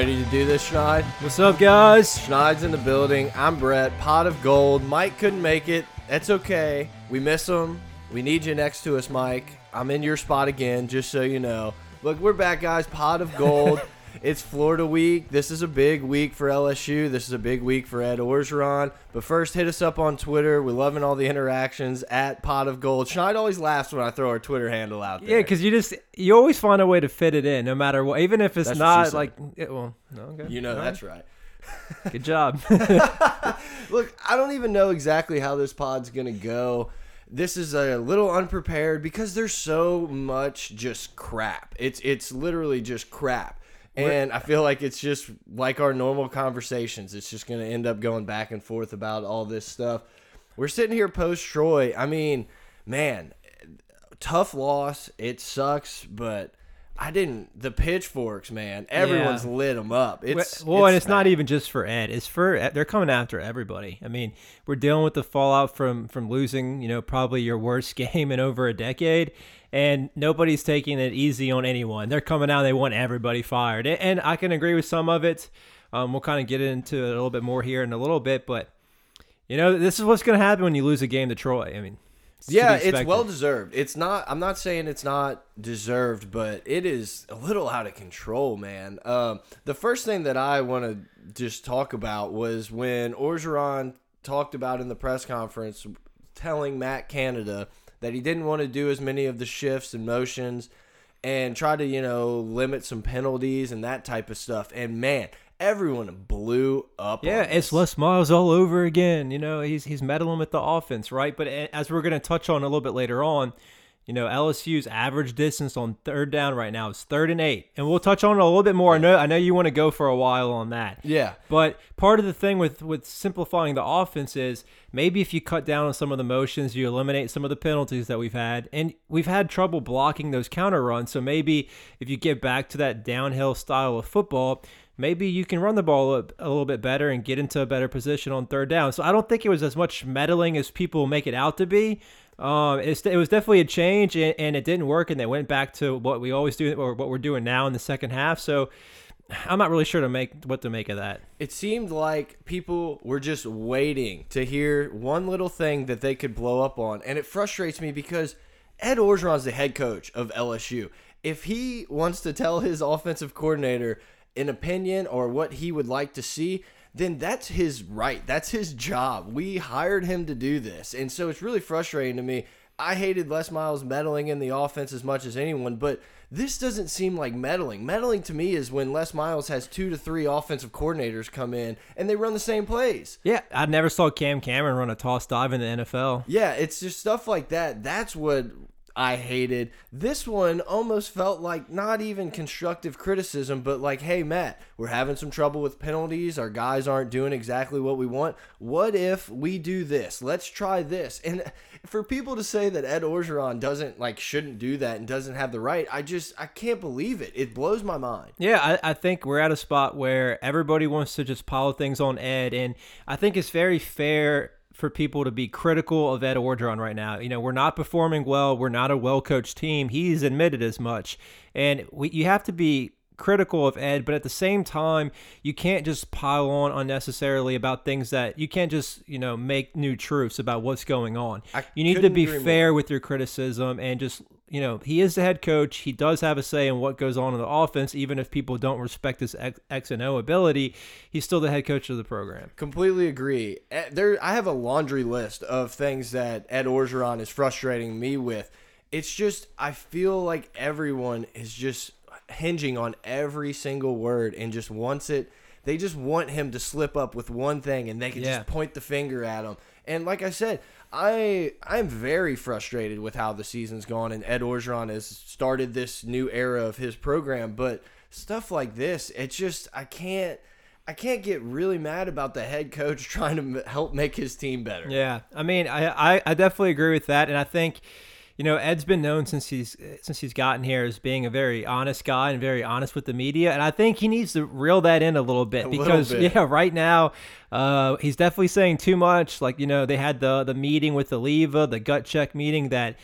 Ready to do this, Schneid? What's up, guys? Schneid's in the building. I'm Brett. Pot of gold. Mike couldn't make it. That's okay. We miss him. We need you next to us, Mike. I'm in your spot again, just so you know. Look, we're back, guys. Pot of gold. it's Florida week. This is a big week for LSU. This is a big week for Ed Orgeron. But first, hit us up on Twitter. We're loving all the interactions at Pot of Gold. Schneid always laughs when I throw our Twitter handle out there. Yeah, because you just you always find a way to fit it in, no matter what, even if it's That's not like. It, well, no, okay. you know All that's right. right. Good job. Look, I don't even know exactly how this pod's gonna go. This is a little unprepared because there's so much just crap. It's it's literally just crap. And I feel like it's just like our normal conversations. It's just going to end up going back and forth about all this stuff. We're sitting here post Troy. I mean, man, tough loss. It sucks, but I didn't. The pitchforks, man. Everyone's Yeah. lit them up. It's well, and it's not even just for Ed. It's for they're coming after everybody. I mean, we're dealing with the fallout from from losing, you know, probably your worst game in over a decade, and nobody's taking it easy on anyone. They're coming out. They want everybody fired, and I can agree with some of it. Um, we'll kind of get into it a little bit more here in a little bit, but you know, this is what's going to happen when you lose a game to Troy. I mean, it's Yeah, it's well deserved. It's not. I'm not saying it's not deserved, but it is a little out of control, man. Um, the first thing that I want to just talk about was when Orgeron talked about in the press conference, telling Matt Canada that he didn't want to do as many of the shifts and motions, and try to you know limit some penalties and that type of stuff. And man, everyone blew up. Yeah, it's. Les Miles all over again. You know, he's he's meddling with the offense, right? But eh, as we're going to touch on a little bit later on, you know, LSU's average distance on third down right now is third and eight, and we'll touch on it a little bit more. I know I know you want to go for a while on that. Yeah. But part of the thing with with simplifying the offense is maybe if you cut down on some of the motions, you eliminate some of the penalties that we've had, and we've had trouble blocking those counter runs. So maybe if you get back to that downhill style of football, maybe you can run the ball a, little bit better and get into a better position on third down. So I don't think it was as much meddling as people make it out to be. Um, it's, it was definitely a change, and, and it didn't work, and they went back to what we always do, or what we're doing now in the second half. So I'm not really sure to make what to make of that. It seemed like people were just waiting to hear one little thing that they could blow up on, and it frustrates me because Ed Orgeron's the head coach of LSU. If he wants to tell his offensive coordinator an opinion or what he would like to see, then that's his right. That's his job. We hired him to do this, and so it's really frustrating to me. I hated Les Miles meddling in the offense as much as anyone, but this doesn't seem like meddling. Meddling to me is when Les Miles has two to three offensive coordinators come in and they run the same plays. Yeah, I never saw Cam Cameron run a toss dive in the NFL. Yeah, it's just stuff like that. That's what I hated. This one almost felt like not even constructive criticism, but like, hey, Matt, we're having some trouble with penalties. Our guys aren't doing exactly what we want. What if we do this? Let's try this. And for people to say that Ed Orgeron doesn't like shouldn't do that and doesn't have the right, I just I can't believe it. It blows my mind. Yeah, I, I think we're at a spot where everybody wants to just pile things on Ed, and I think it's very fair for people to be critical of Ed Orgeron right now. You know, we're not performing well. We're not a well coached team. He's admitted as much, and we, you have to be critical of Ed, but at the same time, you can't just pile on unnecessarily about things that you can't just, you know, make new truths about what's going on. I you need to be agree more. fair with your criticism and just, you know, he is the head coach. He does have a say in what goes on in the offense, even if people don't respect his X, and O ability. He's still the head coach of the program. Completely agree. Eh, There, I have a laundry list of things that Ed Orgeron is frustrating me with. It's just I feel like everyone is just hinging on every single word and just wants it. They just want him to slip up with one thing and they can Yeah. just point the finger at him. And like I said, I I'm very frustrated with how the season's gone and Ed Orgeron has started this new era of his program. But stuff like this, it's just I can't. I can't get really mad about the head coach trying to help make his team better. Yeah, I mean, I, I, I definitely agree with that, and I think, you know, Ed's been known since he's since he's gotten here as being a very honest guy and very honest with the media, and I think he needs to reel that in a little bit A little because bit. yeah, right now, uh, he's definitely saying too much. Like you know, they had the the meeting with the Leva, the gut check meeting that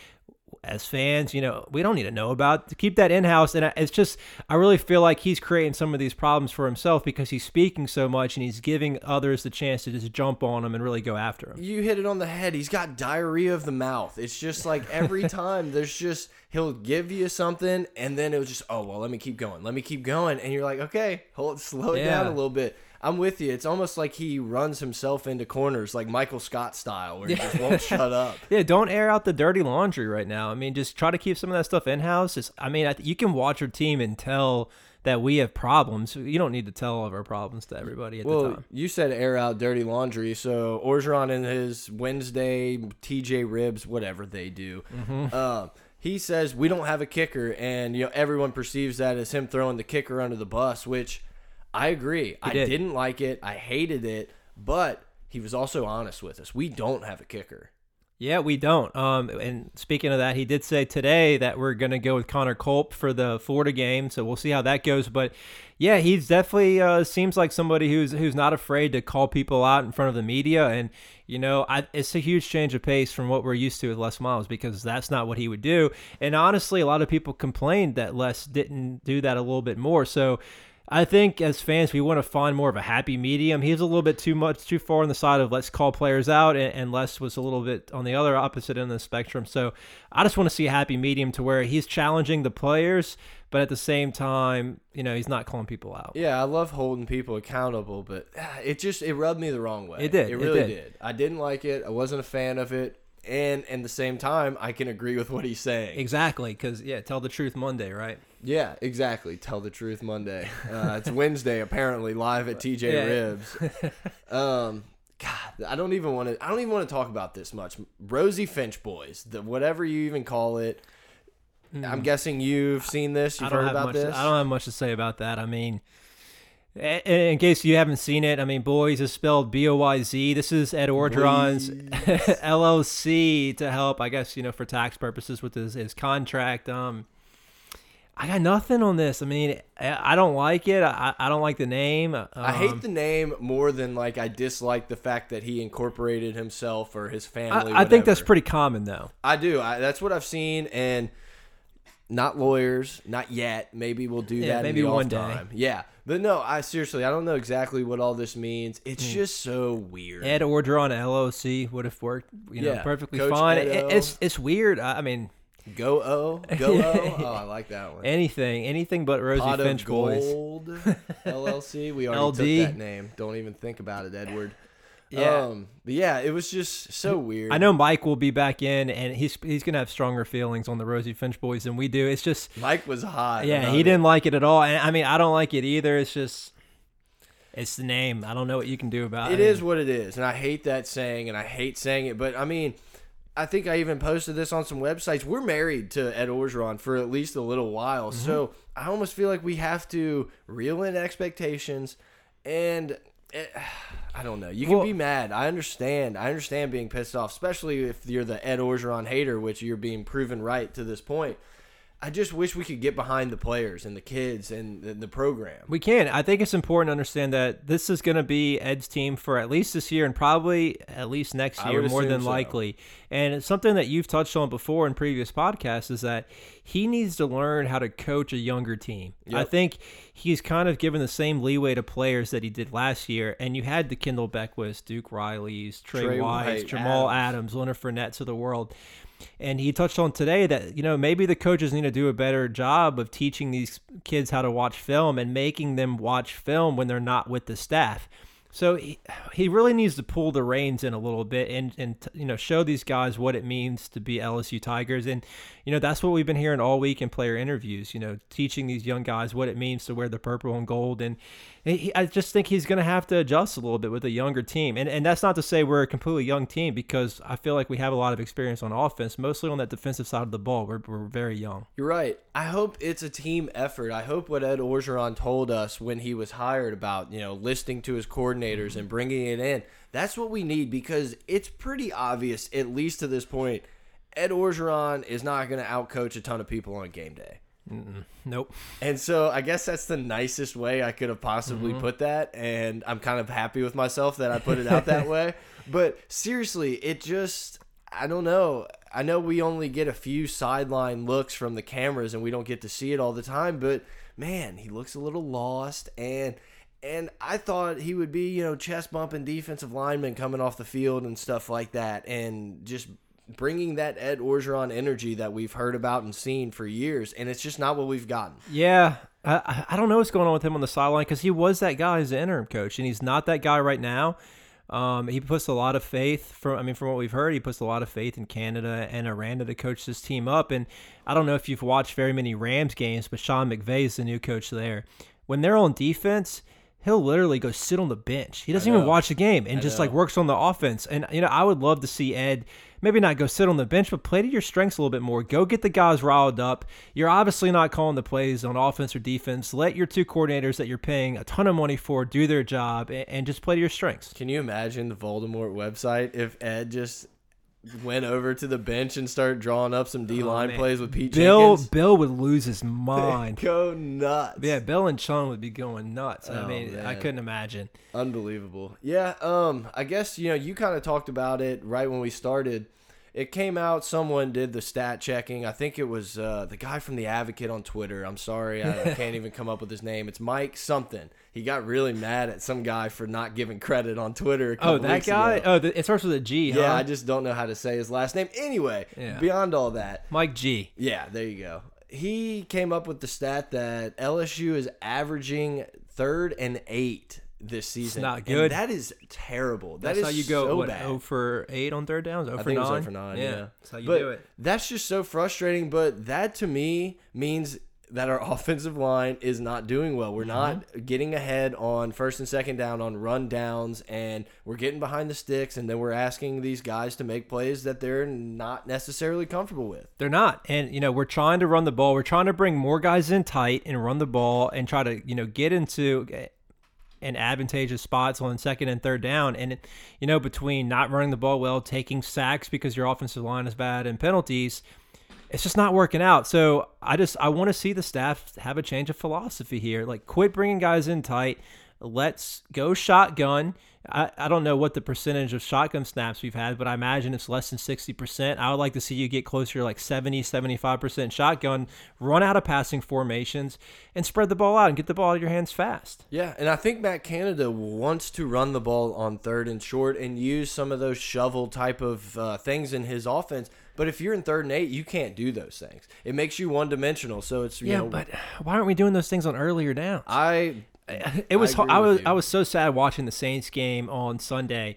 as fans, you know, we don't need to know about. To keep that in house, and it's just, I really feel like he's creating some of these problems for himself because he's speaking so much and he's giving others the chance to just jump on him and really go after him. You hit it on the head. He's got diarrhea of the mouth. It's just like every time there's just he'll give you something and then it was just oh well let me keep going let me keep going and you're like okay hold slow it down a little bit i'm with you it's almost like he runs himself into corners like michael scott style where he just won't shut up Yeah, don't air out the dirty laundry right now. I mean, just try to keep some of that stuff in house. I mean, I, th- you can watch your team and tell that we have problems. You don't need to tell all of our problems to everybody at the well time. you said air out dirty laundry so orgeron and his wednesday tj ribs whatever they do Mm-hmm. um, he says we don't have a kicker and you know everyone perceives that as him throwing the kicker under the bus which i agree i did. didn't like it i hated it but he was also honest with us we don't have a kicker Yeah, we don't. Um, and speaking of that, he did say today that we're going to go with Connor Culp for the Florida game, so we'll see how that goes. But yeah, he's definitely uh, seems like somebody who's who's not afraid to call people out in front of the media, and you know, I, it's a huge change of pace from what we're used to with Les Miles because that's not what he would do. And honestly, a lot of people complained that Les didn't do that a little bit more. So. I think as fans, we want to find more of a happy medium. He's a little bit too much, too far on the side of let's call players out, and, and Les was a little bit on the other opposite end of the spectrum. So I just want to see a happy medium to where he's challenging the players, but at the same time, you know, he's not calling people out. yeah i love holding people accountable but ah, it just it rubbed me the wrong way It did, it it really did. did i didn't like it i wasn't a fan of it and at the same time i can agree with what he's saying Exactly, because yeah, tell the truth Monday, right? Yeah, exactly. Tell the truth Monday. Uh, it's Wednesday apparently live at TJ Yeah. Ribs. Um, God, I don't even want to. I don't even want to talk about this much. Rosie Finch boys, the whatever you even call it. I'm guessing you've seen this. You've Hmm. Heard about much. this. I don't have much to say about that. I mean, in case you haven't seen it, I mean, boys is spelled B O Y Z. This is Ed Orgeron's LLC to help, I guess, you know, for tax purposes with his, his contract. Um, I got nothing on this. I mean, I don't like it. I, I don't like the name. Um, I hate the name more than like I dislike the fact that he incorporated himself or his family. I, I think that's pretty common, though. I do. I, that's what I've seen, and not lawyers, not yet. Maybe we'll do Yeah, that. maybe one day. Time. Yeah, but no, I seriously, I don't know exactly what all this means. It's Hmm. just so weird. Ed Orgeron LOC would have worked, you know, Yeah, perfectly Coach fine. It- it's it's weird. I I mean, Go O, go O. Oh, I like that one. anything, anything but Rosie Pot Finch of boys. Gold LLC. We already LD. took that name. Don't even think about it, Edward. Yeah. Um, but yeah, it was just so weird. I know Mike will be back in, and he's he's gonna have stronger feelings on the Rosie Finch boys than we do. It's just, Mike was hot. yeah, he it. didn't like it at all, and I mean, I don't like it either. It's just, it's the name. I don't know what you can do about it. It is what it is, and I hate that saying, and I hate saying it. But I mean, I think I even posted this on some websites. We're married to Ed Orgeron for at least a little while, Mm-hmm. so I almost feel like we have to reel in expectations, and it, I don't know. You can Well- be mad. I understand. I understand being pissed off, especially if you're the Ed Orgeron hater, which you're being proven right to this point. I just wish we could get behind the players and the kids and the, the program. We can. I think it's important to understand that this is going to be Ed's team for at least this year and probably at least next year, more than so. likely. And it's something that you've touched on before in previous podcasts is that he needs to learn how to coach a younger team. I think he's kind of given the same leeway to players that he did last year. And you had the Kendall Beckwith, Duke Riley's, Trey, Trey Wise, White, Jamal Adams. Adams, Leonard Fournettes of the world. And he touched on today that, you know, maybe the coaches need to do a better job of teaching these kids how to watch film and making them watch film when they're not with the staff. So he, he really needs to pull the reins in a little bit and, and you know show these guys what it means to be LSU Tigers. And you know that's what we've been hearing all week in player interviews you know teaching these young guys what it means to wear the purple and gold. And he, I just think he's going to have to adjust a little bit with a younger team. And and that's not to say we're a completely young team because I feel like we have a lot of experience on offense mostly on that defensive side of the ball. We're, we're very young. You're right. I hope it's a team effort. I hope what Ed Orgeron told us when he was hired about, you know, listening to his coordinators and bringing it in. That's what we need because it's pretty obvious, at least to this point, Ed Orgeron is not going to outcoach a ton of people on game day. nope And so I guess that's the nicest way I could have possibly Mm-hmm. put that. And I'm kind of happy with myself that I put it out that way. But seriously, it just, I don't know. I know we only get a few sideline looks from the cameras and we don't get to see it all the time, but man, he looks a little lost and and I thought he would be, you know, chest bumping defensive lineman coming off the field and stuff like that and just bringing that Ed Orgeron energy that we've heard about and seen for years and it's just not what we've gotten. Yeah, I, I don't know what's going on with him on the sideline because he was that guy as an interim coach, and he's not that guy right now. Um, he puts a lot of faith from I mean from what we've heard, he puts a lot of faith in Canada and Aranda to coach this team up. And I don't know if you've watched very many Rams games, but Sean McVay is the new coach there. When they're on defense, he'll literally go sit on the bench. He doesn't even watch the game and I just know. like works on the offense. And you know, I would love to see Ed maybe not go sit on the bench, but play to your strengths a little bit more. Go get the guys riled up. You're obviously not calling the plays on offense or defense. Let your two coordinators that you're paying a ton of money for do their job and, and just play to your strengths. Can you imagine the Voldemort website if Ed just went over to the bench and started drawing up some D line Oh, plays with Pete Bill Jenkins? Bill would lose his mind. Go nuts. yeah, Bill and Sean would be going nuts. I Oh, mean, I couldn't imagine. Unbelievable. Yeah, um, I guess you know you kind of talked about it right when we started. It came out. Someone did the stat checking. I think it was uh, the guy from the Advocate on Twitter. I'm sorry, I, I can't even come up with his name. It's Mike something. He got really mad at some guy for not giving credit on Twitter. Oh, that guy? ago. Oh, the, it starts with a G, huh? Yeah, I just don't know how to say his last name. Anyway, Yeah. beyond all that, Mike G. yeah, there you go. He came up with the stat that LSU is averaging third and eight this season. not And good. that is terrible. That That's is how you go so what, bad. 0 for 8 on third downs, 0 I for think 9. it was 0 for 9, yeah. That's how you but do it. That's just so frustrating. But that to me means that our offensive line is not doing well. We're Mm-hmm. not getting ahead on first and second down on run downs, and we're getting behind the sticks, and then we're asking these guys to make plays that they're not necessarily comfortable with. They're not. And, you know, we're trying to run the ball. We're trying to bring more guys in tight and run the ball and try to, you know, get into an advantageous spots on second and third down. And, you know, between not running the ball well, taking sacks because your offensive line is bad, and penalties, it's just not working out. So I just, I want to see the staff have a change of philosophy here. Like, quit bringing guys in tight. Let's go shotgun. I, I don't know what the percentage of shotgun snaps we've had, but I imagine it's less than 60%. I would like to see you get closer to like 70, 75% shotgun, run out of passing formations, and spread the ball out and get the ball out of your hands fast. Yeah, and I think Matt Canada wants to run the ball on third and short and use some of those shovel type of uh, things in his offense. But if you're in third and eight, you can't do those things. It makes you one dimensional. So it's you Yeah, know, but why aren't we doing those things on earlier downs? I it was I I, was you. I was so sad watching the Saints game on Sunday.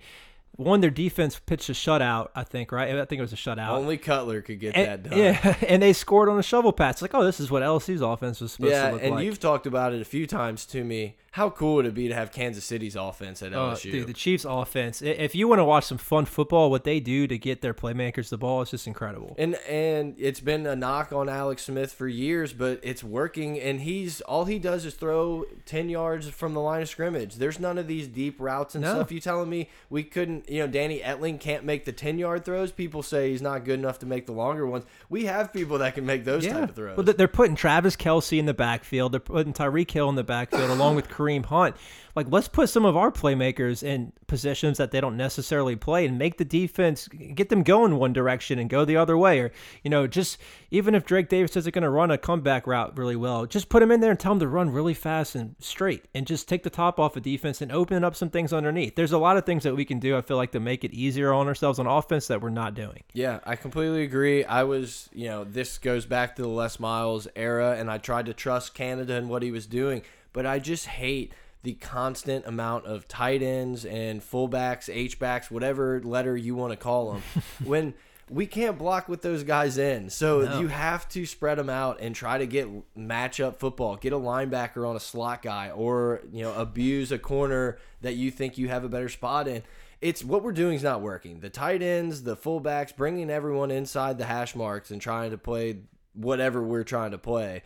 One, their defense pitched a shutout. I think right. I think it was a shutout. only Cutler could get And- that done. yeah, and they scored on a shovel pass. It's like, oh, this is what LSU's offense was supposed Yeah, to look and like. you've talked about it a few times to me. How cool would it be to have Kansas City's offense at Oh, LSU? dude, the Chiefs' offense. If you want to watch some fun football, what they do to get their playmakers the ball is just incredible. And and it's been a knock on Alex Smith for years, but it's working. And he's all he does is throw ten yards from the line of scrimmage. There's none of these deep routes and No. stuff. You telling me we couldn't? You know, Danny Etling can't make the ten yard throws. People say he's not good enough to make the longer ones. We have people that can make those type of throws. Well, they're putting Travis Kelce in the backfield. They're putting Tyreek Hill in the backfield along with Kareem Hunt. Like, let's put some of our playmakers in positions that they don't necessarily play and make the defense get them going one direction and go the other way. Or, you know, just even if Drake Davis isn't going to run a comeback route really well, just put him in there and tell him to run really fast and straight and just take the top off of defense and open up some things underneath. There's a lot of things that we can do, I feel like, to make it easier on ourselves on offense that we're not doing. Yeah, I completely agree. I was, you know, this goes back to the Les Miles era, and I tried to trust Canada and what he was doing, but I just hate the constant amount of tight ends and fullbacks, H backs, whatever letter you want to call them, when we can't block with those guys in. So No. you have to spread them out and try to get matchup football. Get a linebacker on a slot guy, or you know, abuse a corner that you think you have a better spot in it's what we're doing is not working. The tight ends, the fullbacks, bringing everyone inside the hash marks and trying to play whatever we're trying to play.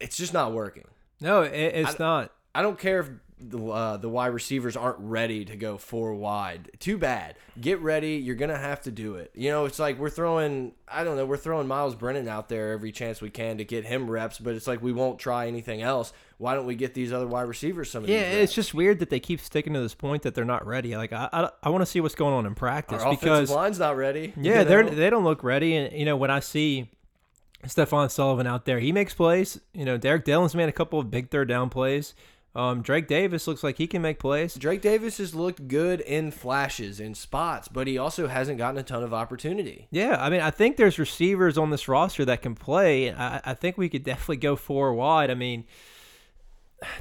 It's just not working. No, it, it's not. I don't care if the uh, the wide receivers aren't ready to go four wide. Too bad. Get ready. You're gonna have to do it. You know, it's like we're throwing. I don't know. We're throwing Myles Brennan out there every chance we can to get him reps, but it's like we won't try anything else. Why don't we get these other wide receivers some of Yeah, it's just weird that they keep sticking to this point that they're not ready. Like I, I, I want to see what's going on in practice Our because line's not ready. Yeah, you they're they don't look ready, and you know when I see Stephon Sullivan out there, he makes plays. You know, Derrick Dillon's made a couple of big third down plays. Um, Drake Davis looks like he can make plays. Drake Davis has looked good in flashes in spots, but he also hasn't gotten a ton of opportunity. Yeah, I mean, I think there's receivers on this roster that can play. I, I think we could definitely go four wide. I mean,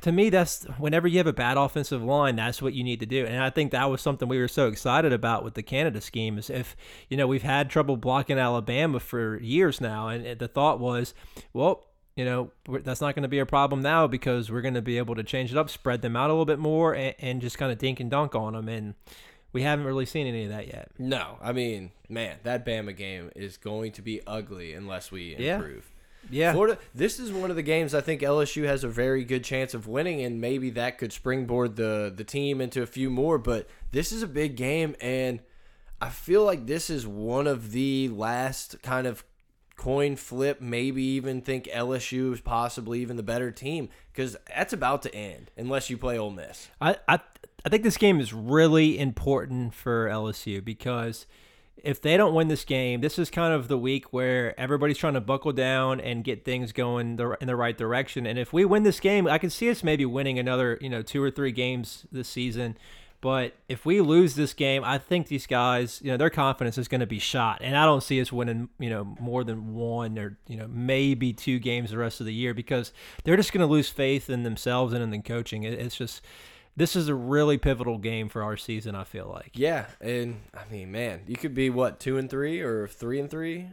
to me, that's whenever you have a bad offensive line, that's what you need to do. And I think that was something we were so excited about with the Canada scheme. Is if you know we've had trouble blocking Alabama for years now, and the thought was, well, you know that's not going to be a problem now because we're going to be able to change it up, spread them out a little bit more, and, and just kind of dink and dunk on them. And we haven't really seen any of that yet. No, I mean, man, that Bama game is going to be ugly unless we improve. Yeah, Florida, this is one of the games I think LSU has a very good chance of winning, and maybe that could springboard the the team into a few more. But this is a big game, and I feel like this is one of the last kind of coin flip. Maybe even think LSU is possibly even the better team because that's about to end unless you play Ole Miss. I, I I think this game is really important for LSU because if they don't win this game, this is kind of the week where everybody's trying to buckle down and get things going the, in the right direction. And if we win this game, I can see us maybe winning another, you know, two or three games this season. But if we lose this game, I think these guys, you know, their confidence is going to be shot, and I don't see us winning, you know, more than one or you know maybe two games the rest of the year because they're just going to lose faith in themselves and in the coaching. It, it's just this is a really pivotal game for our season. I feel like. Yeah, and I mean, man, you could be what two and three or three and three,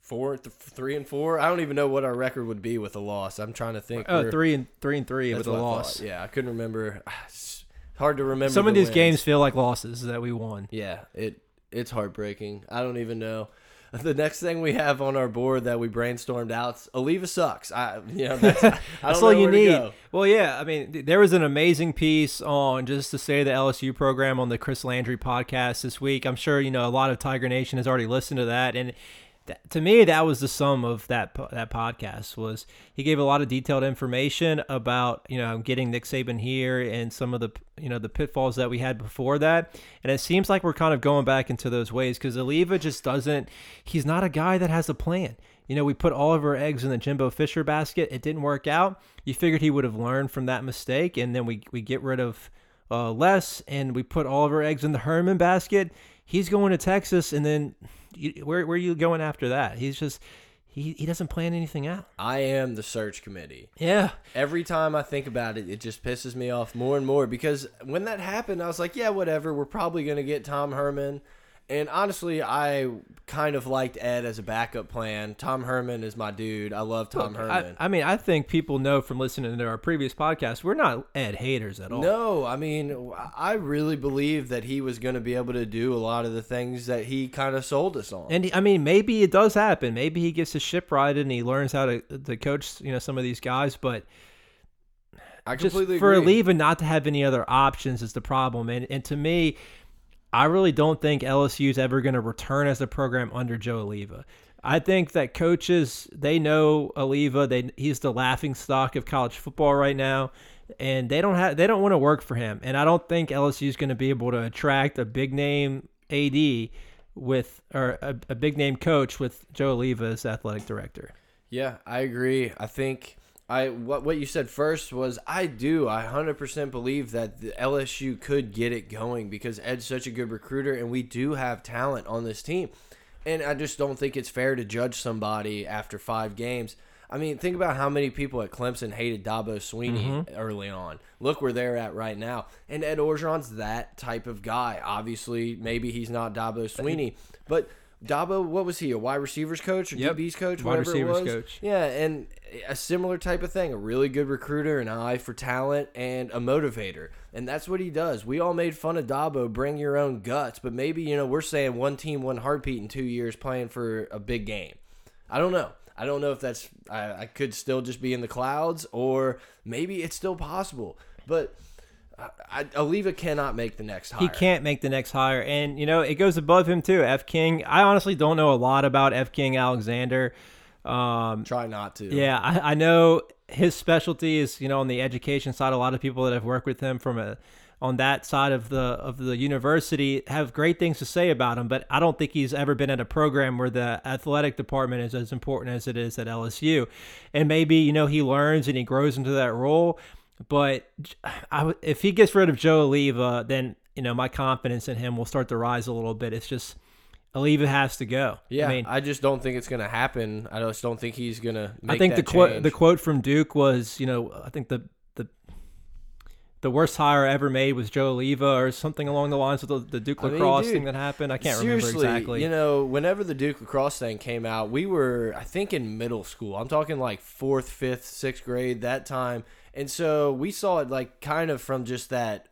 four, th three and four. I don't even know what our record would be with a loss. I'm trying to think. Oh, three and three and three with a loss. thought. Yeah, I couldn't remember. It's hard to remember. Some of the these wins. games feel like losses that we won. Yeah, it it's heartbreaking. I don't even know. The next thing we have on our board that we brainstormed out, Alleva sucks. I, you know, that's, I That's all you need. Well, yeah, I mean, th- there was an amazing piece on just to say the LSU program on the Chris Landry podcast this week. I'm sure you know a lot of Tiger Nation has already listened to that, and that, to me, that was the sum of that that podcast. Was he gave a lot of detailed information about you know getting Nick Saban here and some of the you know the pitfalls that we had before that, and it seems like we're kind of going back into those ways because Alleva just doesn't. He's not a guy that has a plan. You know, we put all of our eggs in the Jimbo Fisher basket. It didn't work out. You figured he would have learned from that mistake, and then we we get rid of uh, Les, and we put all of our eggs in the Herman basket. He's going to Texas, and then you, where where are you going after that? He's just he he doesn't plan anything out. I am the search committee. Yeah, Every time I think about it, it just pisses me off more and more because when that happened, I was like, yeah, whatever. We're probably going to get Tom Herman. And honestly, I kind of liked Ed as a backup plan. Tom Herman is my dude. I love Tom I, Herman. I mean, I think people know from listening to our previous podcast, we're not Ed haters at all. No, I mean, I really believe that he was going to be able to do a lot of the things that he kind of sold us on. And I mean, maybe it does happen. Maybe he gets his ship righted and he learns how to to coach, you know, some of these guys. But I just for agree. Alleva not to have any other options is the problem. And and to me, I really don't think LSU is ever going to return as a program under Joe Alleva. I think that coaches they know Alleva. They he's the laughing stock of college football right now, and they don't have they don't want to work for him. And I don't think LSU is going to be able to attract a big name AD with or a, a big name coach with Joe Alleva as athletic director. Yeah, I agree. I think I what what you said first was I do. I 100% believe that the LSU could get it going because Ed's such a good recruiter and we do have talent on this team. And I just don't think it's fair to judge somebody after 5 games. I mean, think about how many people at Clemson hated Dabo Swinney mm-hmm. early on. Look where they're at right now. And Ed Orgeron's that type of guy. Obviously, maybe he's not Dabo Swinney, but Dabo, what was he? A wide receivers coach or Yep. DB's coach? Wide whatever it receivers was? coach. Yeah, and a similar type of thing. A really good recruiter, an eye for talent, and a motivator. And that's what he does. We all made fun of Dabo, bring your own guts, but maybe, you know, we're saying one team, one heartbeat in two years playing for a big game. I don't know. I don't know if that's, I, I could still just be in the clouds or maybe it's still possible. But I, Alleva cannot make the next hire. He can't make the next hire, and you know it goes above him too. F King. I honestly don't know a lot about F King Alexander. Um, Try not to. yeah, I, I know his specialty is you know on the education side. A lot of people that have worked with him from a on that side of the of the university have great things to say about him, but I don't think he's ever been at a program where the athletic department is as important as it is at LSU. And maybe you know he learns and he grows into that role, but I if he gets rid of Joe Alleva, then you know my confidence in him will start to rise a little bit. It's just Alleva has to go. Yeah, I mean, I just don't think it's going to happen. I just don't think he's going to I think the quote the quote from Duke was, you know, I think the the the worst hire ever made was Joe Alleva or something along the lines of the, the Duke I mean, lacrosse dude, thing that happened. I can't remember exactly. You know, whenever the Duke lacrosse thing came out, we were, I think, in middle school. I'm talking like fourth, fifth, sixth grade that time, and so we saw it like kind of from just that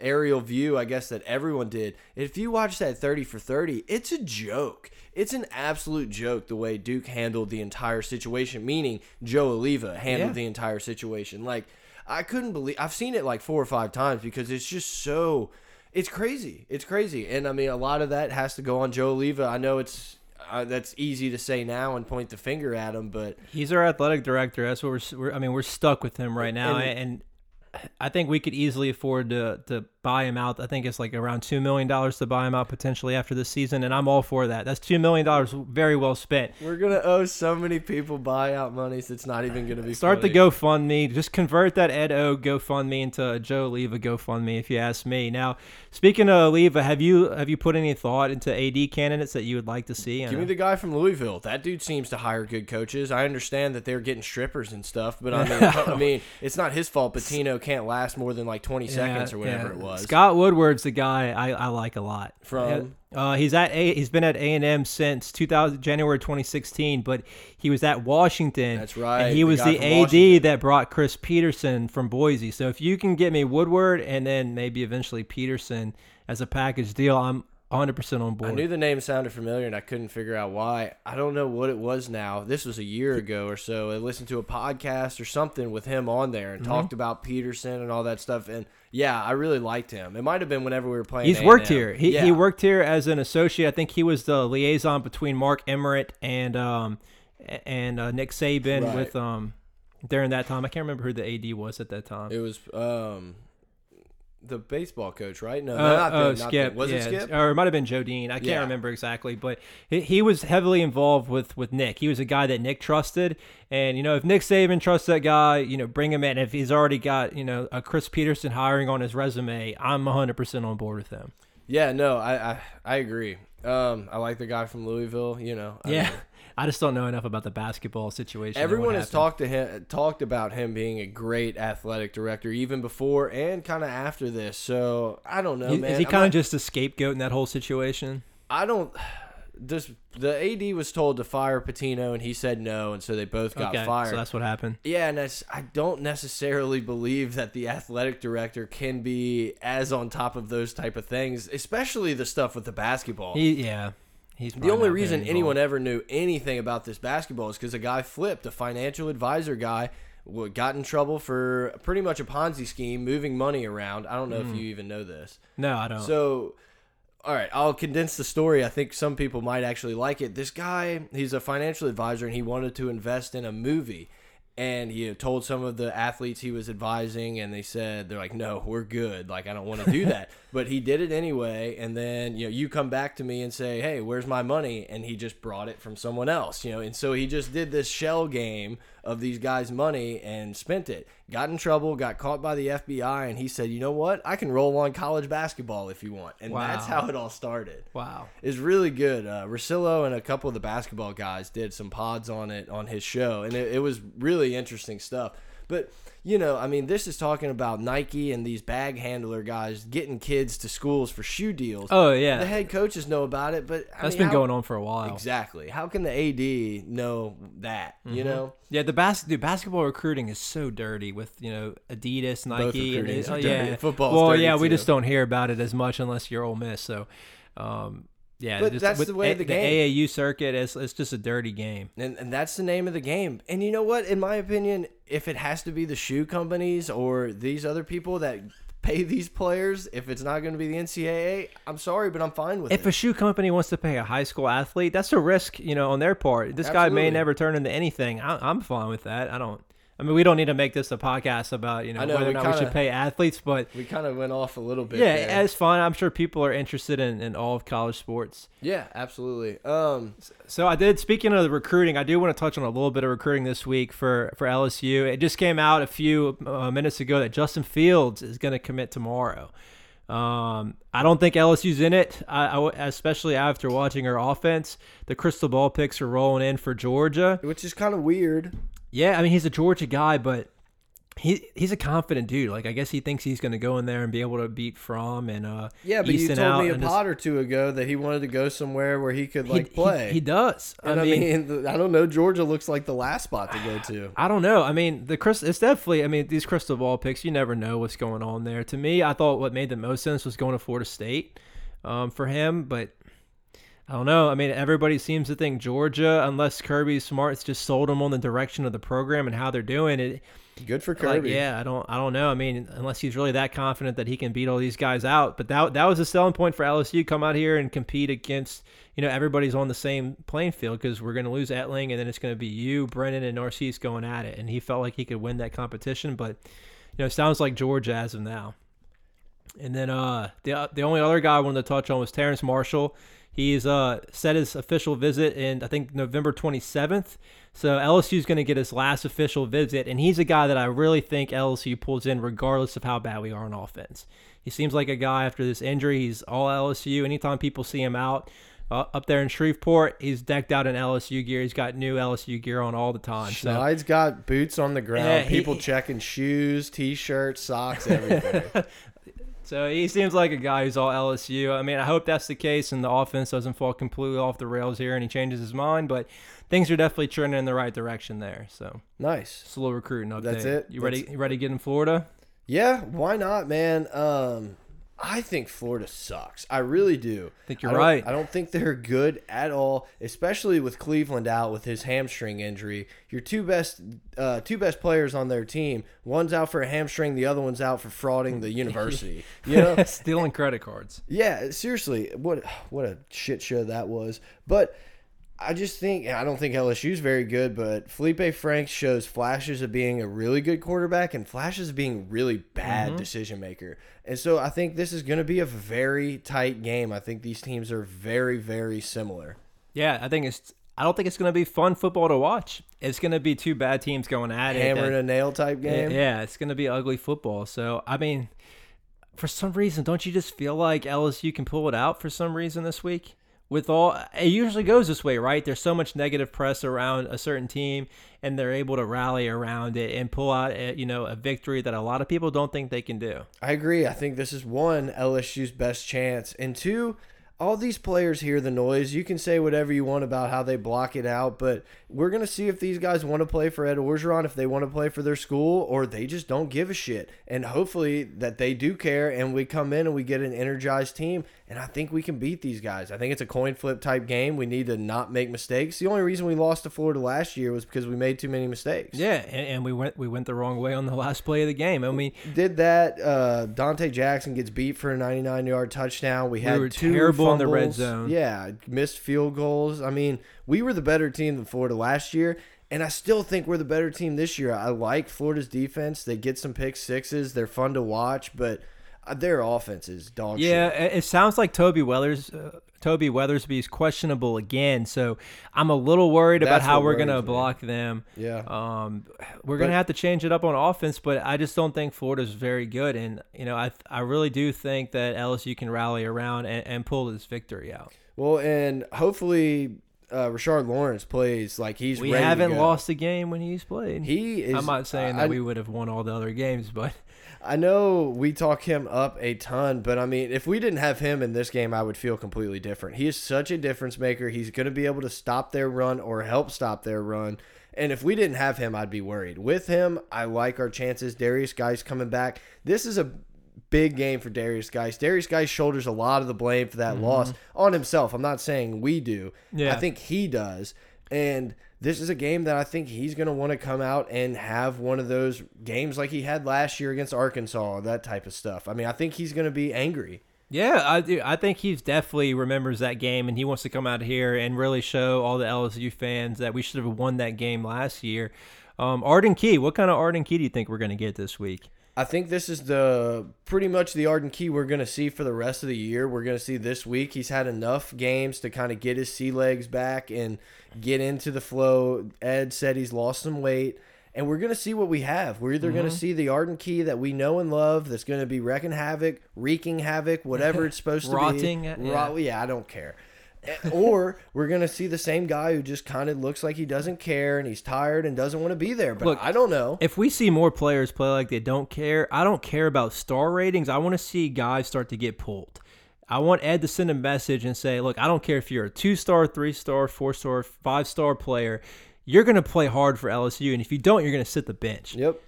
aerial view, I guess that everyone did. If you watch that 30 for 30, it's a joke. It's an absolute joke the way Duke handled the entire situation, meaning Joe Alleva handled Yeah. the entire situation. Like I couldn't believe I've seen it like four or five times because it's just so it's crazy. It's crazy. And I mean a lot of that has to go on Joe Alleva. I know it's uh, that's easy to say now and point the finger at him, but He's our athletic director. That's what we're, we're. I mean, we're stuck with him right now, And- and, I think we could easily afford to to buy him out. I think it's like around two million dollars to buy him out potentially after this season, and I'm all for that. That's two million dollars very well spent. we're gonna owe so many people buyout monies. It's not even gonna be Start funny. the GoFundMe. Just convert that Ed O GoFundMe into a Joe Alleva GoFundMe, if you ask me. Now, speaking of Alleva, have you have you put any thought into AD candidates that you would like to see? Give me the guy from Louisville. That dude seems to hire good coaches. I understand that they're getting strippers and stuff, but I mean, I mean, it's not his fault. Pitino can't last more than like 20 seconds or whatever it was. Scott Woodward's the guy I, I like a lot. From? Uh, he's at a he's been at A and M since 2000 January 2016, but he was at Washington. That's right, And he the was the AD Washington. that brought Chris Petersen from Boise. So if you can get me Woodward and then maybe eventually Petersen as a package deal, I'm 100% on board. I knew the name sounded familiar and I couldn't figure out why. I don't know what it was now. This was a year ago or so. I listened to a podcast or something with him on there and talked about Petersen and all that stuff. And yeah, I really liked him. It might have been whenever we were playing. He's worked here. He, yeah. he worked here as an associate. I think he was the liaison between Mark Emmert and um and uh, Nick Saban Right. with um during that time. I can't remember who the AD was at that time. It was um the baseball coach, right? No, Uh, not, oh, the, not Skip. the, was yeah, it Skip? Or it might have been Joe Dean. I can't Yeah. remember exactly, but he, he was heavily involved with with Nick. He was a guy that Nick trusted, and you know if Nick Saban trusts that guy, you know bring him in. If he's already got you know a Chris Petersen hiring on his resume, I'm 100 percent on board with him. Yeah, no, I I, I agree. Um, I like the guy from Louisville. You know, I Yeah, mean, I just don't know enough about the basketball situation. everyone has talked to him, talked about him being a great athletic director, even before and kind of after this. So I don't know, Is- man. Is he kind of just a scapegoat in that whole situation? I don't. This the AD was told to fire Pitino, and he said no, and so they both got okay, fired. so that's what happened. Yeah, and that's, I don't necessarily believe that the athletic director can be as on top of those type of things, especially the stuff with the basketball. He, yeah, he's the only reason anyone ever knew anything about this basketball is because a guy flipped, a financial advisor guy, got in trouble for pretty much a Ponzi scheme, moving money around. I don't know Mm. if you even know this. No, I don't. So, all right, I'll condense the story. I think some people might actually like it. This guy, he's a financial advisor, and he wanted to invest in a movie. And he told some of the athletes he was advising, and they said, they're like, no, we're good. Like, I don't want to do that. but he did it anyway. And then, you know, you come back to me and say, hey, where's my money? And he just brought it from someone else, you know. And so he just did this shell game of these guys' money and spent it. Got in trouble, got caught by the FBI, and he said, "You know what? I can roll on college basketball if you want." And that's how it all started. wow. It's really good. Uh, Rosillo and a couple of the basketball guys did some pods on it on his show, and it, it was really interesting stuff. But you know, I mean, this is talking about Nike and these bag handler guys getting kids to schools for shoe deals. Oh yeah, The head coaches know about it, but I that's mean, been how- going on for a while. Exactly. How can the AD know that? Mm-hmm. You know. Yeah, the bas- dude, basketball recruiting is so dirty with you know Adidas, Nike, and oh, yeah, dirty. Football's Well, yeah, we too. just don't hear about it as much unless you're Ole Miss. So, um, yeah, But just that's the way of the game. The AAU circuit, it's it's just a dirty game. And, and that's the name of the game. And you know what? In my opinion, if it has to be the shoe companies or these other people that pay these players if it's not going to be the NCAA. I'm sorry, but I'm fine with If it. If a shoe company wants to pay a high school athlete, that's a risk, you know, on their part. This guy may never turn into anything. I, I'm fine with that. I don't. I mean, we don't need to make this a podcast about you know, know, whether or we not we kinda- should pay athletes, but we kind of went off a little bit. yeah, there. it's fine. I'm sure people are interested in, in all of college sports. yeah, absolutely. Um, So I did. Speaking of the recruiting, I do want to touch on a little bit of recruiting this week for for LSU. It just came out a few uh, minutes ago that Justin Fields is going to commit tomorrow. Um, I don't think LSU's in it, I, I especially after watching our offense. The crystal ball picks are rolling in for Georgia. which is kind of weird. Yeah, I mean he's a Georgia guy, but he he's a confident dude. Like I guess he thinks he's going to go in there and be able to beat Fromm and uh Yeah, but Easton you told me a pot or two ago that he wanted to go somewhere where he could like he- play. He, does. and I mean, I don't know. Georgia looks like the last spot to go to. I don't know. I mean, the crystal. It's definitely. I mean, these crystal ball picks. You never know what's going on there. To me, I thought what made the most sense was going to Florida State um, for him, but I don't know. I mean, everybody seems to think Georgia, unless Kirby Smart's just sold them on the direction of the program and how they're doing it. Good for Like, Kirby. yeah, I don't. I don't know. I mean, unless he's really that confident that he can beat all these guys out. But that that was a selling point for LSU. Come out here and compete against. You know, everybody's on the same playing field because we're going to lose Etling, and then it's going to be you, Brennan, and Narcisse going at it. And he felt like he could win that competition, but you know, it sounds like Georgia as of now. And then uh, the the only other guy I wanted to touch on was Terrace Marshall. He's uh, set his official visit in I think November 27th. So LSU is going to get his last official visit, and he's a guy that I really think LSU pulls in regardless of how bad we are on offense. He seems like a guy after this injury. He's all LSU. Anytime people see him out uh, up there in Shreveport, he's decked out in LSU gear. He's got new LSU gear on all the time. So Schneid's got boots on the ground. Yeah, he- people checking shoes, t-shirts, socks, everything. So he seems like a guy who's all LSU. I mean, I hope that's the case and the offense doesn't fall completely off the rails here and he changes his mind, but things are definitely trending in the right direction there. So nice. Slow recruiting update. That's it? You ready? That's- You ready to get in Florida? Yeah, why not, man? Um, I think Florida sucks. I really do. I think you're don't- right. I don't think they're good at all, especially with Cleveland out with his hamstring injury. Your two best, uh, two best players on their team. One's out for a hamstring, the other one's out for frauding the university. You know, Stealing credit cards. Yeah, seriously, what what a shit show that was. But I just think I don't think LSU's very good, but Feleipe Franks shows flashes of being a really good quarterback and flashes of being really bad mm-hmm. decision maker. And so I think this is going to be a very tight game. I think these teams are very very similar. Yeah, I think it's. I don't think it's going to be fun football to watch. It's going to be two bad teams going at it. Hammer and a nail type game. Yeah, it's going to be ugly football. So, I mean, for some reason, don't you just feel like LSU can pull it out for some reason this week? With all, it usually goes this way, right? There's so much negative press around a certain team, and they're able to rally around it and pull out, a, you know, a victory that a lot of people don't think they can do. I agree. I think this is one LSU's best chance, and two, all these players hear the noise. You can say whatever you want about how they block it out, but we're gonna see if these guys want to play for Ed Orgeron, if they want to play for their school, or they just don't give a shit. And hopefully that they do care, and we come in and we get an energized team. And I think we can beat these guys. I think it's a coin flip type game. We need to not make mistakes. The only reason we lost to Florida last year was because we made too many mistakes. Yeah, and, and we went we went the wrong way on the last play of the game. I mean, did that. Uh, Donte Jackson gets beat for a 99 yard touchdown. We had were two terrible in the red zone. Yeah, missed field goals. I mean, we were the better team than Florida last year, and I still think we're the better team this year. I like Florida's defense. They get some pick sixes. They're fun to watch, but their offense is dog Yeah, shit. it it sounds like Toby Weathers, uh, Toby Weathersby is questionable again. So I'm a little worried about how we're gonna me. block them. Yeah. Um, we're gonna have to change it up on offense, but I just don't think Florida's very good. And you know, I I really do think that LSU can rally around and, and pull this victory out. Well, and hopefully uh, Rashard Lawrence plays like he's We haven't lost a game when he's played. He is. I'm not saying I- that we would have won all the other games, but I know we talk him up a ton, but I mean, if we didn't have him in this game, I would feel completely different. He is such a difference maker. He's going to be able to stop their run or help stop their run. And if we didn't have him, I'd be worried. With him, I like our chances. Darius Guice's coming back. This is a big game for Darius Guice. Darius Guice shoulders a lot of the blame for that mm-hmm. loss on himself. I'm not saying we do. Yeah. I think he does. And this is a game that I think he's going to want to come out and have one of those games like he had last year against Arkansas, that type of stuff. I mean, I think he's going to be angry. Yeah, I do. I think he's definitely remembers that game, and he wants to come out here and really show all the LSU fans that we should have won that game last year. Um, Arden Key, what kind of Arden Key do you think we're going to get this week? I think this is the pretty much the Arden Key we're going to see for the rest of the year. We're going to see this week. He's had enough games to kind of get his sea legs back and get into the flow. Ed said he's lost some weight and we're going to see what we have. We're either mm -hmm. going to see the Arden Key that we know and love that's going to be wrecking havoc, wreaking havoc, whatever it's supposed to be. Rotting. Yeah. yeah, I don't care. Or we're going to see the same guy who just kind of looks like he doesn't care and he's tired and doesn't want to be there. But Look, I don't know. If we see more players play like they don't care, I don't care about star ratings. I want to see guys start to get pulled. I want Ed to send a message and say, look, I don't care if you're a two star, three star, four star, five star player you're going to play hard for LSU, and if you don't, you're going to sit the bench. Yep.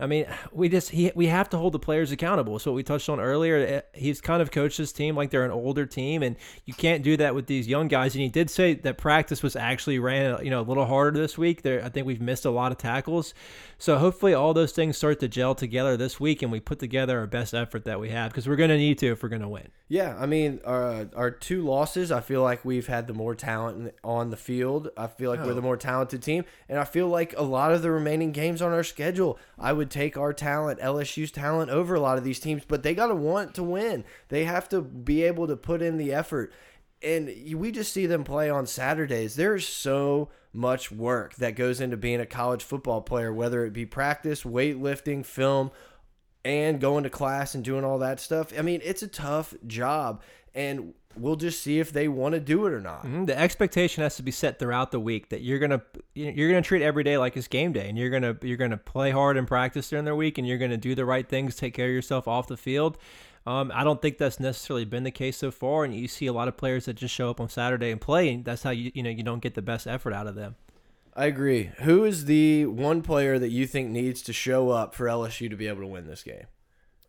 I mean, we just he, we have to hold the players accountable. So what we touched on earlier, eh, he's kind of coached his team like they're an older team, and you can't do that with these young guys. And he did say that practice was actually ran you know a little harder this week. There, I think we've missed a lot of tackles. So hopefully all those things start to gel together this week, and we put together our best effort that we have because we're going to need to if we're going to win. Yeah, I mean, our our two losses, I feel like we've had the more talent on the field. I feel like oh. we're the more talented team, and I feel like a lot of the remaining games on our schedule, I would take our talent, LSU's talent, over a lot of these teams. But they got to want to win. They have to be able to put in the effort. And we just see them play on Saturdays. There's so much work that goes into being a college football player, whether it be practice, weightlifting, film, and going to class and doing all that stuff. I mean, it's a tough job. And we'll just see if they want to do it or not. Mm -hmm. The expectation has to be set throughout the week that you're gonna you're gonna treat every day like it's game day, and you're gonna you're gonna play hard and practice during the week, and you're gonna do the right things, take care of yourself off the field. Um, I don't think that's necessarily been the case so far, and you see a lot of players that just show up on Saturday and play, and that's how you you know you don't get the best effort out of them. I agree. Who is the one player that you think needs to show up for LSU to be able to win this game?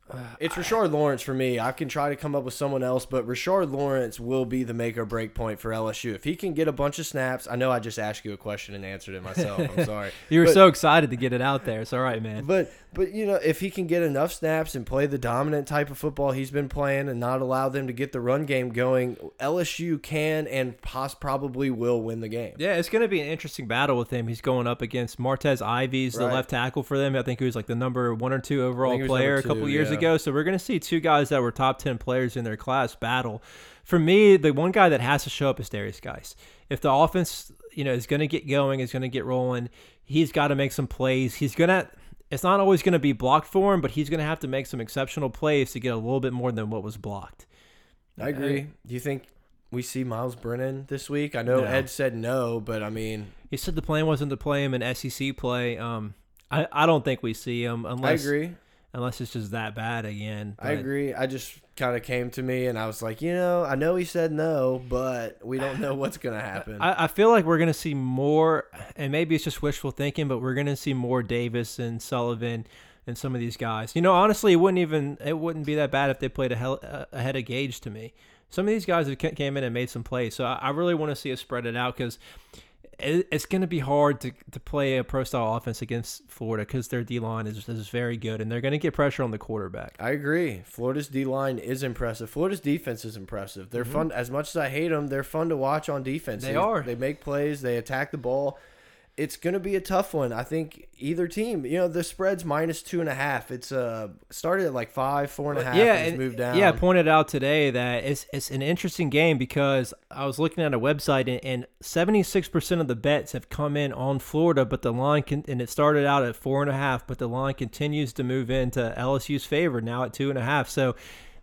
Uh, it's Rashard Lawrence for me. I can try to come up with someone else, but Rashard Lawrence will be the make or break point for LSU. If he can get a bunch of snaps, I know I just asked you a question and answered it myself. I'm sorry. you were but, so excited to get it out there. It's all right, man. But but you know, if he can get enough snaps and play the dominant type of football he's been playing and not allow them to get the run game going, LSU can and pos probably will win the game. Yeah, it's going to be an interesting battle with him. He's going up against Martez Ives, right. the left tackle for them. I think he was like the number one or two overall player a couple years yeah. ago. So we're going to see two guys that were top 10 players in their class battle. For me, the one guy that has to show up is Darius Guice. If the offense, you know, is going to get going, is going to get rolling, he's got to make some plays. He's going to it's not always going to be blocked for him, but he's going to have to make some exceptional plays to get a little bit more than what was blocked. I agree. Do you think we see Myles Brennan this week? I know no. Ed said no, but I mean, he said the plan wasn't to play him in SEC play. Um, I I don't think we see him unless I agree unless it's just that bad again. But. I agree. I just kind of came to me and I was like, you know, I know he said no, but we don't know what's going to happen. I, I, feel like we're going to see more, and maybe it's just wishful thinking, but we're going to see more Davis and Sullivan and some of these guys. You know, honestly, it wouldn't even it wouldn't be that bad if they played uh, ahead of Gage to me. Some of these guys have came in and made some plays, so I, I really want to see us spread it out because it's going to be hard to, to play a pro style offense against Florida because their D line is, is very good and they're going to get pressure on the quarterback. I agree. Florida's D line is impressive. Florida's defense is impressive. They're mm -hmm. fun. As much as I hate them, they're fun to watch on defense. They, they are. They make plays. They attack the ball it's going to be a tough one. I think either team, you know, the spread's minus two and a half. It's uh started at like five, four and a half. Yeah, and moved down. Yeah, I pointed out today that it's it's an interesting game because I was looking at a website and seventy six percent of the bets have come in on Florida, but the line can and it started out at four and a half, but the line continues to move into LSU's favor now at two and a half. So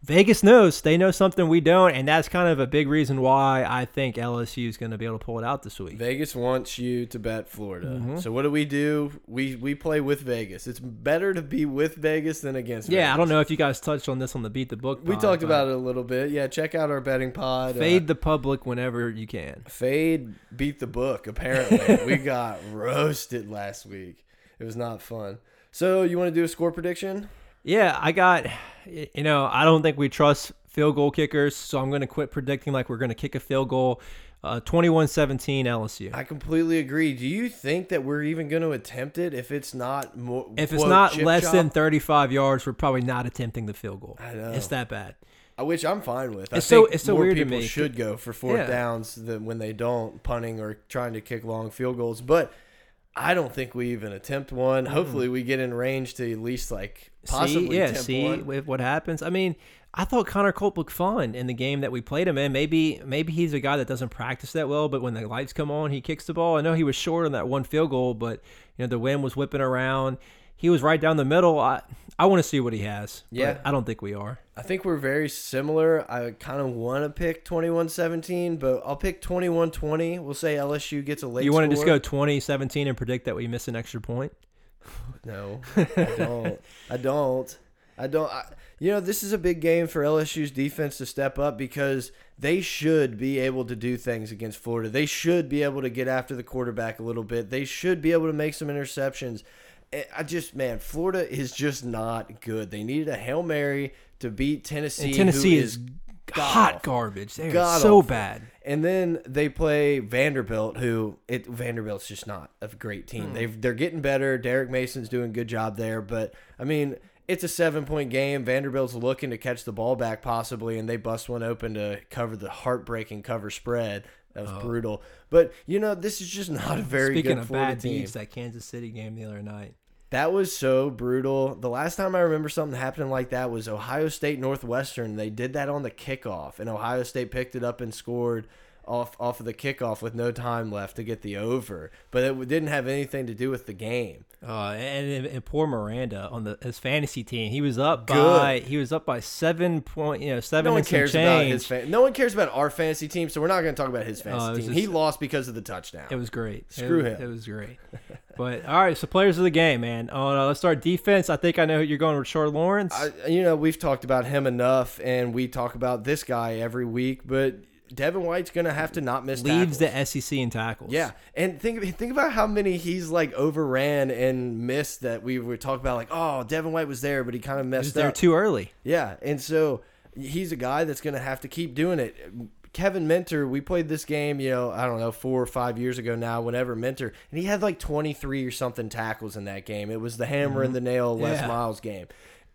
Vegas knows they know something we don't, and that's kind of a big reason why I think LSU is going to be able to pull it out this week. Vegas wants you to bet Florida. Mm -hmm. So what do we do? We we play with Vegas. It's better to be with Vegas than against. Yeah, Vegas. I don't know if you guys touched on this on the Beat the Book. Pod, we talked about it a little bit. Yeah, check out our betting pod. Fade uh, the public whenever you can. Fade beat the book. Apparently, we got roasted last week. It was not fun. So you want to do a score prediction? Yeah, I got. You know, I don't think we trust field goal kickers, so I'm going to quit predicting like we're going to kick a field goal. Uh, 21-17 LSU. I completely agree. Do you think that we're even going to attempt it if it's not more? If it's quote, not less than 35 yards, we're probably not attempting the field goal. I know. It's that bad. Which I'm fine with. I It's so- think it's so more weird to me. should go for fourth Yeah. downs than when they don't punting or trying to kick long field goals. But I don't think we even attempt one. Hmm. Hopefully, we get in range to at least like possibly see, yeah, attempt see one. what happens. I mean, I thought Connor Culp looked fun in the game that we played him in. Maybe maybe he's a guy that doesn't practice that well, but when the lights come on, he kicks the ball. I know he was short on that one field goal, but you know the wind was whipping around. He was right down the middle. I I want to see what he has. but Yeah. I don't think we are. I think we're very similar. I kind of want to pick 21-17, but I'll pick 21-20. We'll say LSU gets a late. you want to just go 2017 and predict that we miss an extra point? No, I don't. I don't. I don't. I, you know, this is a big game for LSU's defense to step up because they should be able to do things against Florida. They should be able to get after the quarterback a little bit. They should be able to make some interceptions. Eh, I just, man, Florida is just not good. They needed a hail mary to beat Tennessee. And who Tennessee is, hot garbage. They're God so bad. And then they play Vanderbilt, who it Vanderbilt's just not a great team. They've they're getting better. Derek Mason's doing a good job there, but I mean, it's a seven point game. Vanderbilt's looking to catch the ball back possibly, and they bust one open to cover the heartbreaking cover spread. That was oh. brutal. But you know, this is just not a very Oh. Speaking good of Florida bad team. beats, that Kansas City game the other night. That was so brutal. The last time I remember something happening like that was Ohio State Northwestern. They did that on the kickoff, and Ohio State picked it up and scored off off of the kickoff with no time left to get the over. But it didn't have anything to do with the game. Uh, and, and poor Miranda on the his fantasy team. He was up Good. by he was up by seven point you know seven No one cares about his. Fan no one cares about our fantasy team, so we're not going to talk about his Oh, fantasy was team. just- he lost because of the touchdown. It was great. Screw it, him. It was great. but all right, so players of the game, man. Uh, let's start defense. I think I know who you're going with Short Lawrence. I, you know, we've talked about him enough, and we talk about this guy every week, but. Devin White's gonna have to not miss Leads tackles. the SEC in tackles. Yeah, and think think about how many he's like overran and missed that we were talking about. Like, oh, Devin White was there, but he kind of he messed was there up. too early. Yeah, and so he's a guy that's going to have to keep doing it. Kevin Minter, we played this game, you know, I don't know, four or five years ago now, whenever Minter, and he had like 23 or something tackles in that game. It was the hammer and mm-hmm. the nail Les Yeah. Miles game.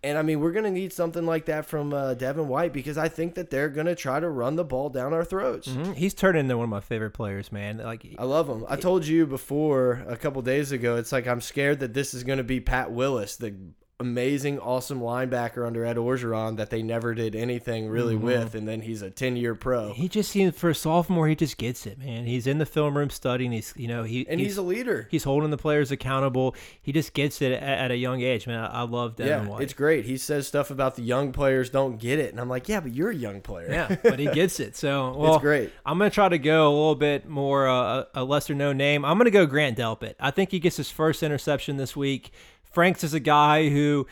And I mean, we're going to need something like that from uh, Devin White because I think that they're going to try to run the ball down our throats. Mhm. He's turned into one of my favorite players, man. Like I love him. I told you before a couple days ago. It's like I'm scared that this is going to be Pat Willis, the amazing, awesome linebacker under Ed Orgeron that they never did anything really Mm-hmm. with, and then he's a 10 year pro, he just seems for a sophomore, he just gets it, man. He's in the film room studying. He's you know he and he's, a leader. He's holding the players accountable. He just gets it at, at a young age, man. I, I love Devin yeah, White. it's great. He says stuff about the young players don't get it, and I'm like, yeah, but you're a young player. yeah, but he gets it. So well, it's great. I'm gonna try to go a little bit more uh, a lesser known name. I'm gonna go Grant Delpit. I think he gets his first interception this week. Franks is a guy who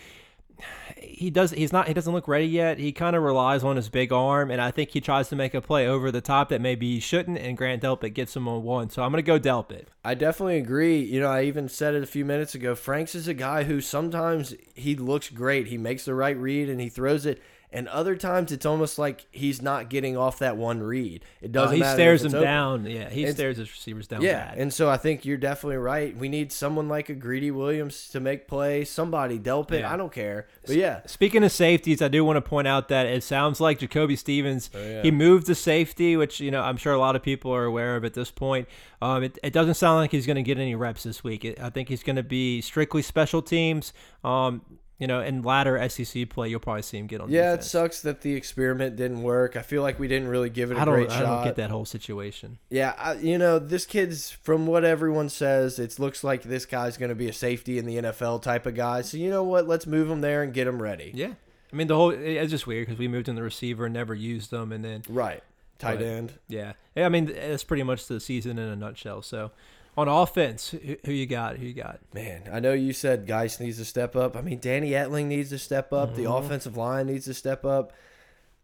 he does he's not he doesn't look ready yet. He kind of relies on his big arm, and I think he tries to make a play over the top that maybe he shouldn't. And Grant Delpit gets him on one. So I'm gonna go Delpit. I definitely agree. You know, I even said it a few minutes ago. Franks is a guy who sometimes he looks great. He makes the right read and he throws it. And other times it's almost like he's not getting off that one read. It Uh, doesn't he stares him open. down. Yeah, he It's- stares his receivers down. Yeah, bad. and so I think you're definitely right. We need someone like a Greedy Williams to make play. Somebody, Delpit, Yeah. I don't care. But yeah, Speaking of safeties, I do want to point out that it sounds like Jacoby Stevens Oh, yeah. he moved to safety, which you know I'm sure a lot of people are aware of at this point. Um, it, it doesn't sound like he's going to get any reps this week. It, I think he's going to be strictly special teams. Um, you know, in latter SEC play, you'll probably see him get on. yeah, it sucks that the experiment didn't work. I feel like we didn't really give it a I great I shot. don't get that whole situation. Yeah, I, you know, this kid's from what everyone says, it looks like this guy's going to be a safety in the NFL type of guy. So you know what? Let's move him there and get him ready. Yeah, I mean the whole. It's just weird because we moved in the receiver and never used them, and then Right, tight Right. end. yeah, yeah. I mean that's pretty much the season in a nutshell. So, on offense, who, who you got? Who you got? Man, I know you said Guice needs to step up. I mean, Danny Etling needs to step up. The Mhm. offensive line needs to step up.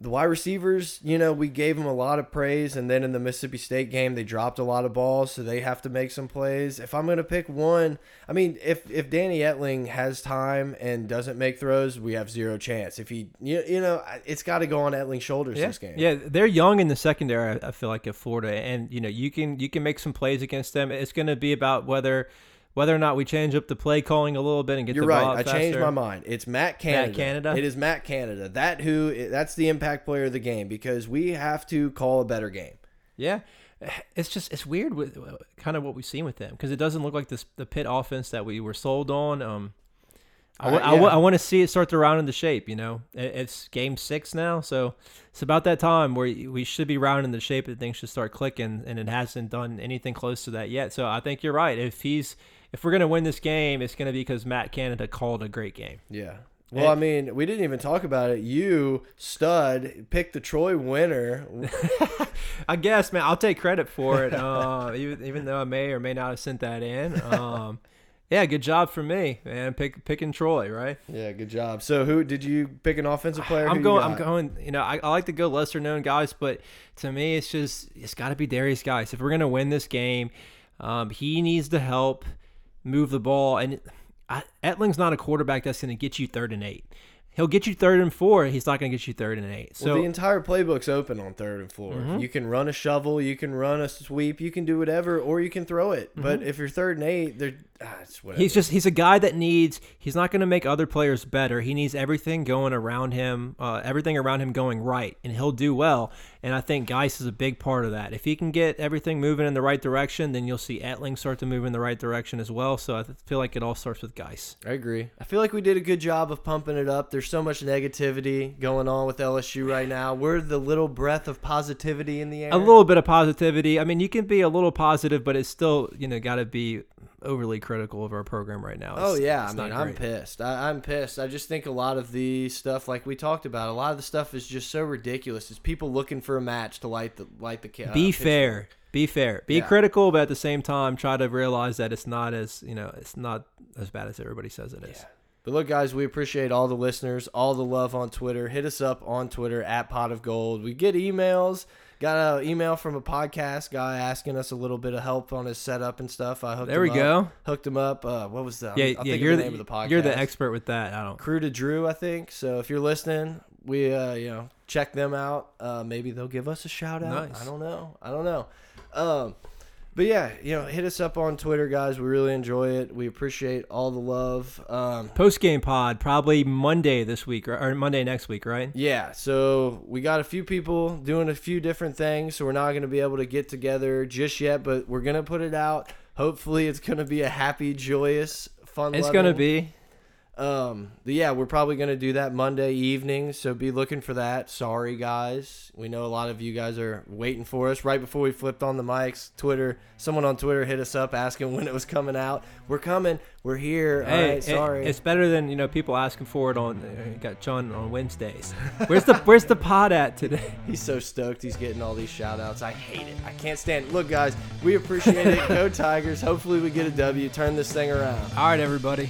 The wide receivers, you know, we gave them a lot of praise, and then in the Mississippi State game, they dropped a lot of balls, so they have to make some plays. If I'm going to pick one, I mean, if if Danny Etling has time and doesn't make throws, we have zero chance. If he, you, you know, it's got to go on Etling's shoulders Yeah, this game. yeah, they're young in the secondary. I I feel like at Florida, and you know you can you can make some plays against them. It's going to be about whether whether or not we change up the play calling a little bit and get You're the ball right. I out changed my mind. It's Matt Canada. Canada? It is Matt Canada. That who that's the impact player of the game because we have to call a better game. Yeah, it's just it's weird with kind of what we've seen with them because it doesn't look like this the pit offense that we were sold on. Um, I, Uh, yeah. want to see it start to round into shape. You know, it's game six now, so it's about that time where we should be rounding the shape and things should start clicking, and it hasn't done anything close to that yet. So I think you're right. If he's if we're gonna win this game, it's gonna be because Matt Canada called a great game. Yeah. Well, I mean, we didn't even talk about it. You, stud, picked the Troy winner. I guess, man, I'll take credit for it. Uh, even even though I may or may not have sent that in. Um, yeah, good job for me, man. Pick, picking Troy, right? Yeah, good job. So, who did you pick an offensive player? I'm you going. I'm going. You know, I, I like to go lesser known guys, but to me, it's just it's got to be Darius Guice. If we're gonna win this game, um, he needs to help move the ball. And I, Etling's not a quarterback that's gonna get you third and eight. He'll get you third and four. He's not gonna get you third and eight. So well, the entire playbook's open on third and 4 Mm-hmm. You can run a shovel, you can run a sweep, you can do whatever, or you can throw it. But Mm-hmm. if you're third and eight, they're ah, it's whatever. He's just he's a guy that needs he's not going to make other players better. He needs everything going around him, uh, everything around him going right, and he'll do well. And I think Guice is a big part of that. If he can get everything moving in the right direction, then you'll see Etling start to move in the right direction as well. So I feel like it all starts with Guice. I agree. I feel like we did a good job of pumping it up. There's so much negativity going on with LSU right now. We're the little breath of positivity in the air. A little bit of positivity. I mean, you can be a little positive, but it's still you know got to be overly critical of our program right now. Oh yeah, I mean, I'm pissed. I, I'm pissed. I just think a lot of the stuff, like we talked about, a lot of the stuff is just so ridiculous. It's people looking for a match to light the light the. Uh, be pitchfork. fair be fair be Yeah. critical but at the same time try to realize that it's not as you know it's not as bad as everybody says it is But look, guys, we appreciate all the listeners, all the love on Twitter. Hit us up on Twitter at Pot of Gold. We get emails. Got an email from a podcast guy asking us a little bit of help on his setup and stuff. I hooked there we up. go Hooked him up. Uh, what was that? yeah I'll yeah think you're the, the name of the podcast. you're the expert with that i don't Crew to Drew, I think. So if you're listening, we uh, you know check them out. Uh, maybe they'll give us a shout out. Nice. I don't know. I don't know. Um, but yeah, you know, hit us up on Twitter, guys. We really enjoy it. We appreciate all the love. Um, post game pod probably monday this week or, or monday next week right yeah, so we got a few people doing a few different things, so we're not going to be able to get together just yet, but we're going to put it out. Hopefully, it's going to be a happy, joyous, fun. it's gonna be Um, but yeah, we're probably gonna do that Monday evening, so be looking for that. Sorry, guys. We know a lot of you guys are waiting for us. Right before we flipped on the mics, Twitter, someone on Twitter hit us up asking when it was coming out. We're coming. We're here. All hey right, it- sorry. it's better than you know people asking for it on uh, got john on wednesdays where's the where's the pod at today He's so stoked. He's getting all these shout outs. I hate it. I can't stand it. Look, guys, we appreciate it. Go Tigers. Hopefully, we get a W. Turn this thing around. all right everybody